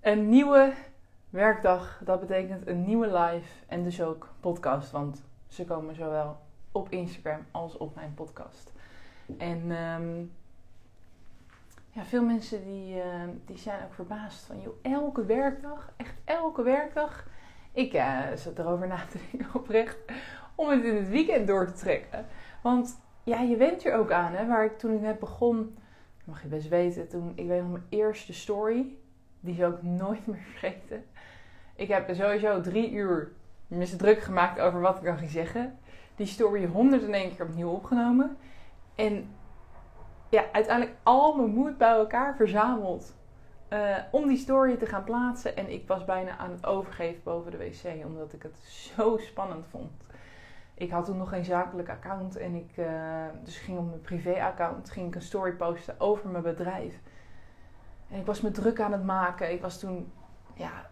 Een nieuwe werkdag, dat betekent een nieuwe live en dus ook podcast, want ze komen zowel op Instagram als op mijn podcast. En ehm, ja, veel mensen die, uh, die zijn ook verbaasd van, joh, elke werkdag, echt elke werkdag. Ik uh, zat erover na te denken oprecht om het in het weekend door te trekken. Want ja, je went er ook aan, hè, waar ik toen ik net begon mag je best weten, toen, ik weet nog mijn eerste story, die zou ik nooit meer vergeten. Ik heb sowieso drie uur me druk gemaakt over wat ik dan ging zeggen. Die story 101 keer opnieuw opgenomen. En ja, uiteindelijk al mijn moed bij elkaar verzameld. Uh, om die story te gaan plaatsen. En ik was bijna aan het overgeven boven de wc. Omdat ik het zo spannend vond ik had toen nog geen zakelijk account en ik uh, dus ging op mijn privé-account ging ik een story posten over mijn bedrijf. En ik was me druk aan het maken. Ik was toen ja,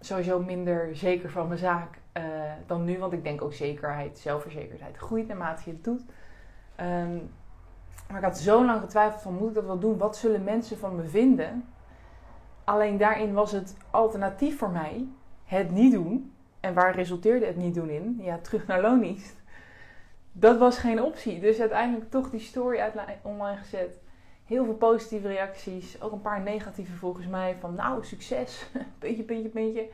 sowieso minder zeker van mijn zaak uh, dan nu, want ik denk ook zekerheid, zelfverzekerdheid groeit naarmate je het doet. Um, maar ik had zo lang getwijfeld van moet ik dat wel doen? Wat zullen mensen van me vinden? Alleen daarin was het alternatief voor mij het niet doen. En waar resulteerde het niet doen in? Ja, terug naar loondienst. Dat was geen optie. Dus uiteindelijk toch die story online gezet. Heel veel positieve reacties. Ook een paar negatieve volgens mij. Van nou, succes. puntje, puntje, puntje.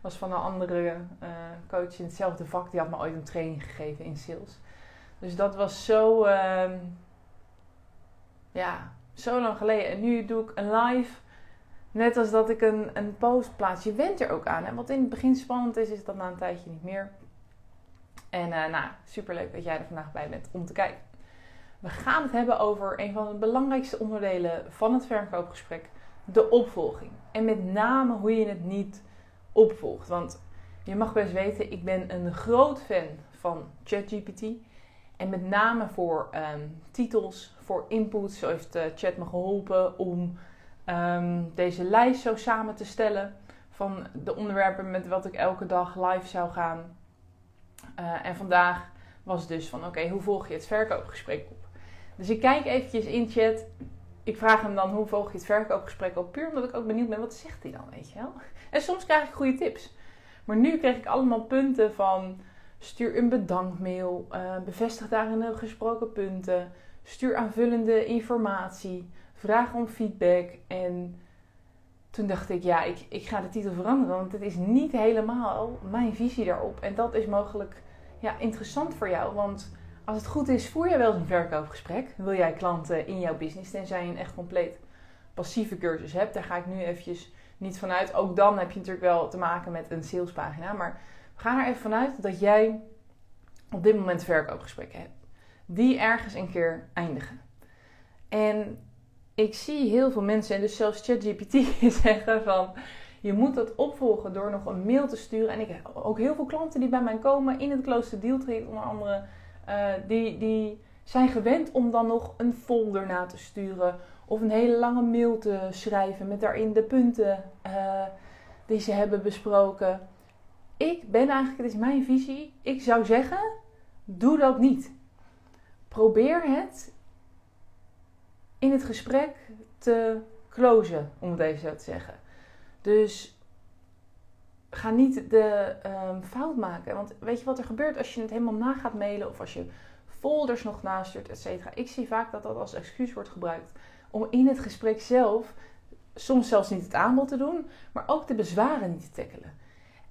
Was van een andere uh, coach in hetzelfde vak. Die had me ooit een training gegeven in sales. Dus dat was zo... Uh, ja, zo lang geleden. En nu doe ik een live Net als dat ik een, een post plaats. Je went er ook aan. Hè? Wat in het begin spannend is, is dat na een tijdje niet meer. En uh, nou, superleuk dat jij er vandaag bij bent om te kijken. We gaan het hebben over een van de belangrijkste onderdelen van het verkoopgesprek. De opvolging. En met name hoe je het niet opvolgt. Want je mag best weten, ik ben een groot fan van ChatGPT. En met name voor um, titels, voor inputs. Zo heeft uh, Chat me geholpen om Ehm, deze lijst zo samen te stellen van de onderwerpen met wat ik elke dag live zou gaan. Uh, en vandaag was dus van oké, hoe volg je het verkoopgesprek op? Dus ik kijk eventjes in chat. Ik vraag hem dan hoe volg je het verkoopgesprek op? Puur omdat ik ook benieuwd ben, wat zegt hij dan, weet je wel? En soms krijg ik goede tips. Maar nu kreeg ik allemaal punten van stuur een bedankmail, uh, bevestig daarin de gesproken punten, stuur aanvullende informatie vraag om feedback. En toen dacht ik, ja, ik, ik ga de titel veranderen. Want het is niet helemaal mijn visie daarop. En dat is mogelijk ja, interessant voor jou. Want als het goed is, voer je wel eens een verkoopgesprek. Wil jij klanten in jouw business, tenzij je een echt compleet passieve cursus hebt. Daar ga ik nu eventjes niet vanuit. Ook dan heb je natuurlijk wel te maken met een salespagina. Maar ga er even vanuit dat jij op dit moment verkoopgesprekken hebt. Die ergens een keer eindigen. En ik zie heel veel mensen, en dus zelfs ChatGPT, zeggen van je moet dat opvolgen door nog een mail te sturen. En ik heb ook heel veel klanten die bij mij komen in het Close Deal Trade, onder andere, uh, die, die zijn gewend om dan nog een folder na te sturen of een hele lange mail te schrijven met daarin de punten uh, die ze hebben besproken. Ik ben eigenlijk, het is mijn visie, ik zou zeggen, doe dat niet. Probeer het in het gesprek te closen, om het even zo te zeggen. Dus ga niet de um, fout maken. Want weet je wat er gebeurt als je het helemaal na gaat mailen of als je folders nog nastuurt, et cetera. Ik zie vaak dat dat als excuus wordt gebruikt om in het gesprek zelf soms zelfs niet het aanbod te doen, maar ook de bezwaren niet te tackelen.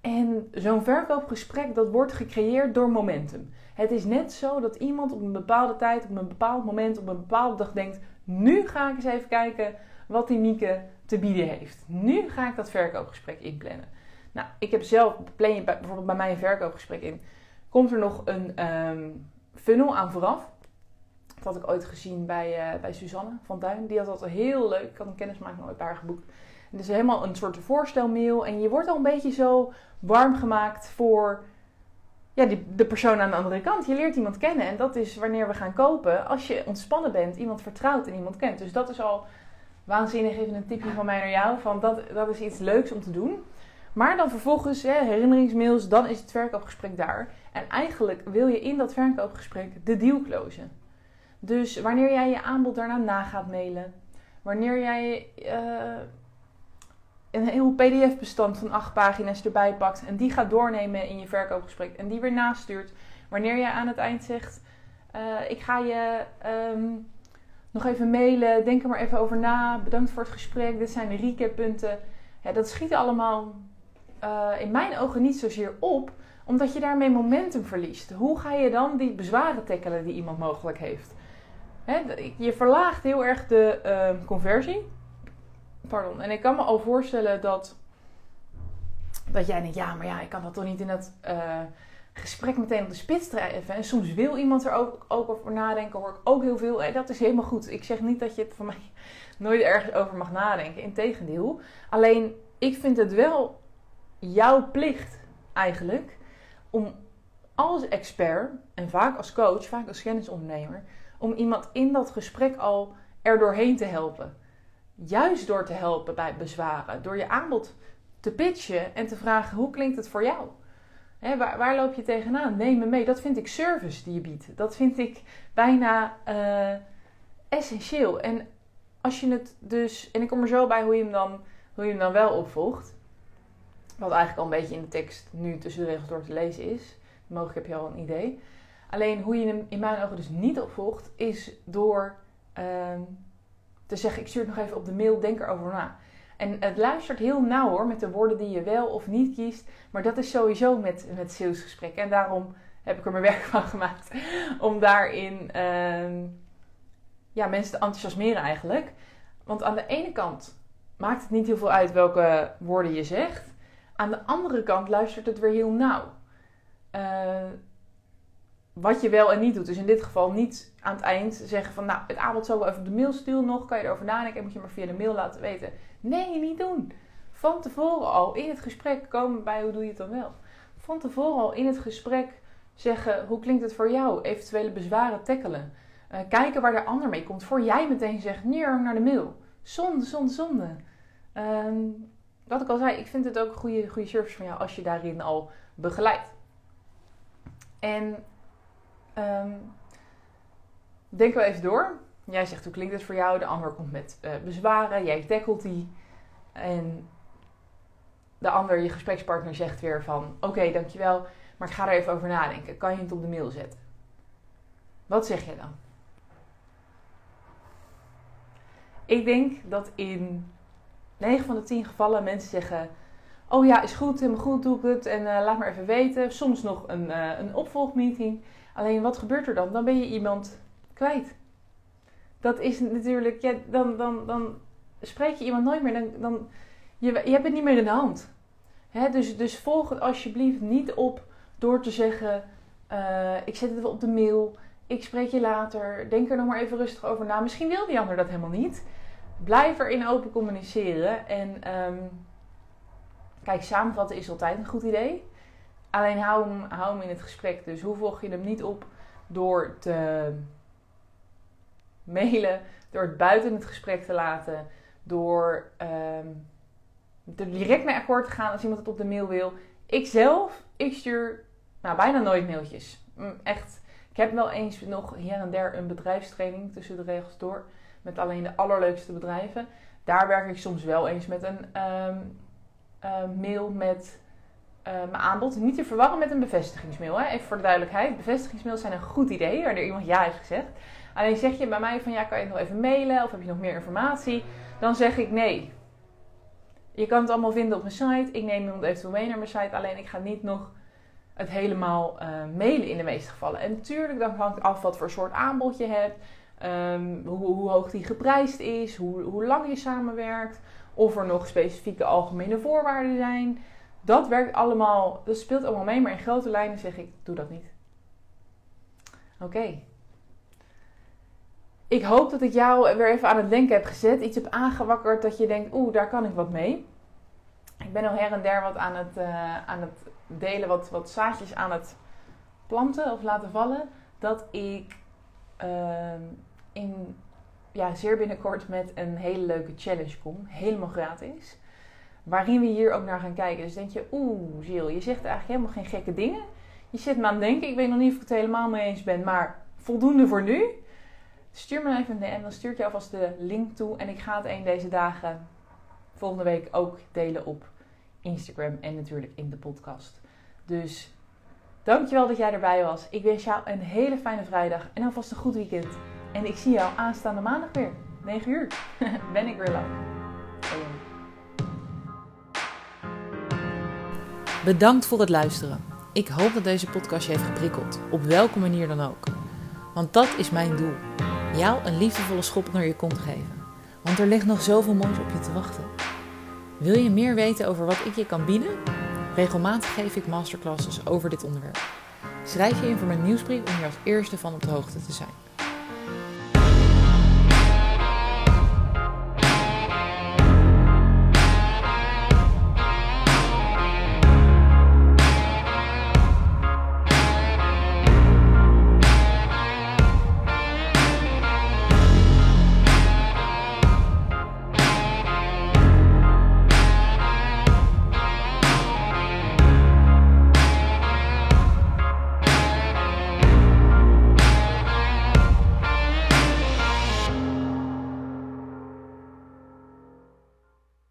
En zo'n verkoopgesprek dat wordt gecreëerd door momentum. Het is net zo dat iemand op een bepaalde tijd, op een bepaald moment, op een bepaalde dag denkt: nu ga ik eens even kijken wat die Mieke te bieden heeft. Nu ga ik dat verkoopgesprek inplannen. Nou, ik heb zelf, plan bijvoorbeeld bij mij een verkoopgesprek in. komt er nog een ehm, funnel aan vooraf. Dat had ik ooit gezien bij, uh, bij Suzanne van Duin. Die had dat heel leuk. Ik had een kennismaking haar geboekt. Het is helemaal een soort voorstelmail. En je wordt al een beetje zo warm gemaakt voor ja, die, de persoon aan de andere kant. Je leert iemand kennen. En dat is wanneer we gaan kopen. Als je ontspannen bent, iemand vertrouwt en iemand kent. Dus dat is al waanzinnig. Even een tipje van mij naar jou. Van dat, dat is iets leuks om te doen. Maar dan vervolgens herinneringsmails. Dan is het verkoopgesprek daar. En eigenlijk wil je in dat verkoopgesprek de deal closen. Dus wanneer jij je aanbod daarna na gaat mailen. Wanneer jij... Uh, een heel PDF-bestand van acht pagina's erbij pakt en die gaat doornemen in je verkoopgesprek en die weer nastuurt. Wanneer je aan het eind zegt: uh, Ik ga je um, nog even mailen, denk er maar even over na. Bedankt voor het gesprek. Dit zijn de recappunten. Ja, dat schiet allemaal uh, in mijn ogen niet zozeer op, omdat je daarmee momentum verliest. Hoe ga je dan die bezwaren tackelen die iemand mogelijk heeft? je verlaagt heel erg de uh, conversie. Pardon. En ik kan me al voorstellen dat, dat jij denkt, ja, maar ja, ik kan dat toch niet in dat uh, gesprek meteen op de spits drijven. En soms wil iemand er ook, ook over nadenken, hoor ik ook heel veel. Hey, dat is helemaal goed. Ik zeg niet dat je het van mij nooit ergens over mag nadenken. Integendeel. Alleen, ik vind het wel jouw plicht eigenlijk om als expert en vaak als coach, vaak als kennisondernemer, om iemand in dat gesprek al er doorheen te helpen juist door te helpen bij bezwaren. Door je aanbod te pitchen en te vragen hoe klinkt het voor jou? waar, waar, loop je tegenaan? Neem me mee. Dat vind ik service die je biedt. Dat vind ik bijna uh, essentieel. En als je het dus, en ik kom er zo bij hoe je hem dan, hoe je hem dan wel opvolgt. Wat eigenlijk al een beetje in de tekst nu tussen de regels door te lezen is. Mogelijk heb je al een idee. Alleen hoe je hem in mijn ogen dus niet opvolgt, is door uh, te zeggen, ik stuur het nog even op de mail, denk erover na. En het luistert heel nauw hoor, met de woorden die je wel of niet kiest. Maar dat is sowieso met, met salesgesprekken. En daarom heb ik er mijn werk van gemaakt. Om daarin uh, ja, mensen te enthousiasmeren eigenlijk. Want aan de ene kant maakt het niet heel veel uit welke woorden je zegt. Aan de andere kant luistert het weer heel nauw. Uh, wat je wel en niet doet. Dus in dit geval niet aan het eind zeggen van... nou, het aanbod zo wel even op de mail sturen nog. Kan je erover nadenken en moet je maar via de mail laten weten. Nee, niet doen. Van tevoren al in het gesprek komen bij hoe doe je het dan wel. Van tevoren al in het gesprek zeggen... hoe klinkt het voor jou? Eventuele bezwaren tackelen. Uh, kijken waar de ander mee komt. Voor jij meteen zegt, neer naar de mail. Zonde, zonde, zonde. Um, wat ik al zei, ik vind het ook een goede, goede service van jou als je daarin al begeleidt. En Um, denk wel even door. Jij zegt hoe klinkt het voor jou? De ander komt met uh, bezwaren. Jij tackelt die. En de ander, je gesprekspartner, zegt weer van... Oké, dankjewel, maar ik ga er even over nadenken. Kan je het op de mail zetten? Wat zeg je dan? Ik denk dat in 9 van de 10 gevallen mensen zeggen... Oh ja, is goed, helemaal goed, doe ik het. En uh, laat maar even weten. Soms nog een, uh, een opvolgmeeting. Alleen wat gebeurt er dan? Dan ben je iemand kwijt. Dat is natuurlijk, ja, dan, dan, dan spreek je iemand nooit meer. Dan, dan, je, je hebt het niet meer in de hand. Hè? Dus, dus volg het alsjeblieft niet op door te zeggen: uh, Ik zet het wel op de mail. Ik spreek je later. Denk er nog maar even rustig over na. Misschien wil die ander dat helemaal niet. Blijf erin open communiceren. En um, kijk, samenvatten is altijd een goed idee. Alleen hou hem, hou in het gesprek. Dus hoe volg je hem niet op door te mailen, door het buiten het gesprek te laten, door er direct mee akkoord te gaan als iemand het op de mail wil. Ik zelf, ik stuur nou, bijna nooit mailtjes. Mm, echt. Ik heb wel eens nog hier en der een bedrijfstraining tussen de regels door. Met alleen de allerleukste bedrijven. Daar werk ik soms wel eens met een um, uh, mail met uh, mijn aanbod. Niet te verwarren met een bevestigingsmail. Hè? Even voor de duidelijkheid. Bevestigingsmails zijn een goed idee, wanneer iemand ja heeft gezegd. Alleen zeg je bij mij van ja, kan je nog even mailen of heb je nog meer informatie? Dan zeg ik nee. Je kan het allemaal vinden op mijn site. Ik neem iemand eventueel mee naar mijn site. Alleen ik ga niet nog het helemaal uh, mailen in de meeste gevallen. En natuurlijk, dan hangt af wat voor soort aanbod je hebt. Um, hoe, hoe, hoog die geprijsd is. Hoe, hoe lang je samenwerkt. Of er nog specifieke algemene voorwaarden zijn. Dat werkt allemaal, dat speelt allemaal mee, maar in grote lijnen zeg ik, doe dat niet. Oké. Ik hoop dat ik jou weer even aan het denken heb gezet. Iets heb aangewakkerd dat je denkt, oeh, daar kan ik wat mee. Ik ben al her en der wat aan het, uh, aan het delen, wat, wat zaadjes aan het planten of laten vallen. Dat ik uh, in, ja, zeer binnenkort met een hele leuke challenge kom. Helemaal gratis. Waarin we hier ook naar gaan kijken. Dus denk je, oeh, Jill, je zegt eigenlijk helemaal geen gekke dingen. Je zit me aan het denken. Ik weet nog niet of ik het helemaal mee eens ben, maar voldoende voor nu. Stuur me even een DM, dan stuur ik je alvast de link toe. En ik ga het een deze dagen volgende week ook delen op Instagram en natuurlijk in de podcast. Dus dankjewel dat jij erbij was. Ik wens jou een hele fijne vrijdag en alvast een goed weekend. En ik zie jou aanstaande maandag weer. 9 uur ben ik weer live. Bedankt voor het luisteren. Ik hoop dat deze podcast je heeft geprikkeld, op welke manier dan ook. Want dat is mijn doel: jou een liefdevolle schop naar je kont geven. Want er ligt nog zoveel moois op je te wachten. Wil je meer weten over wat ik je kan bieden? Regelmatig geef ik masterclasses over dit onderwerp. Schrijf je in voor mijn nieuwsbrief om hier als eerste van op de hoogte te zijn.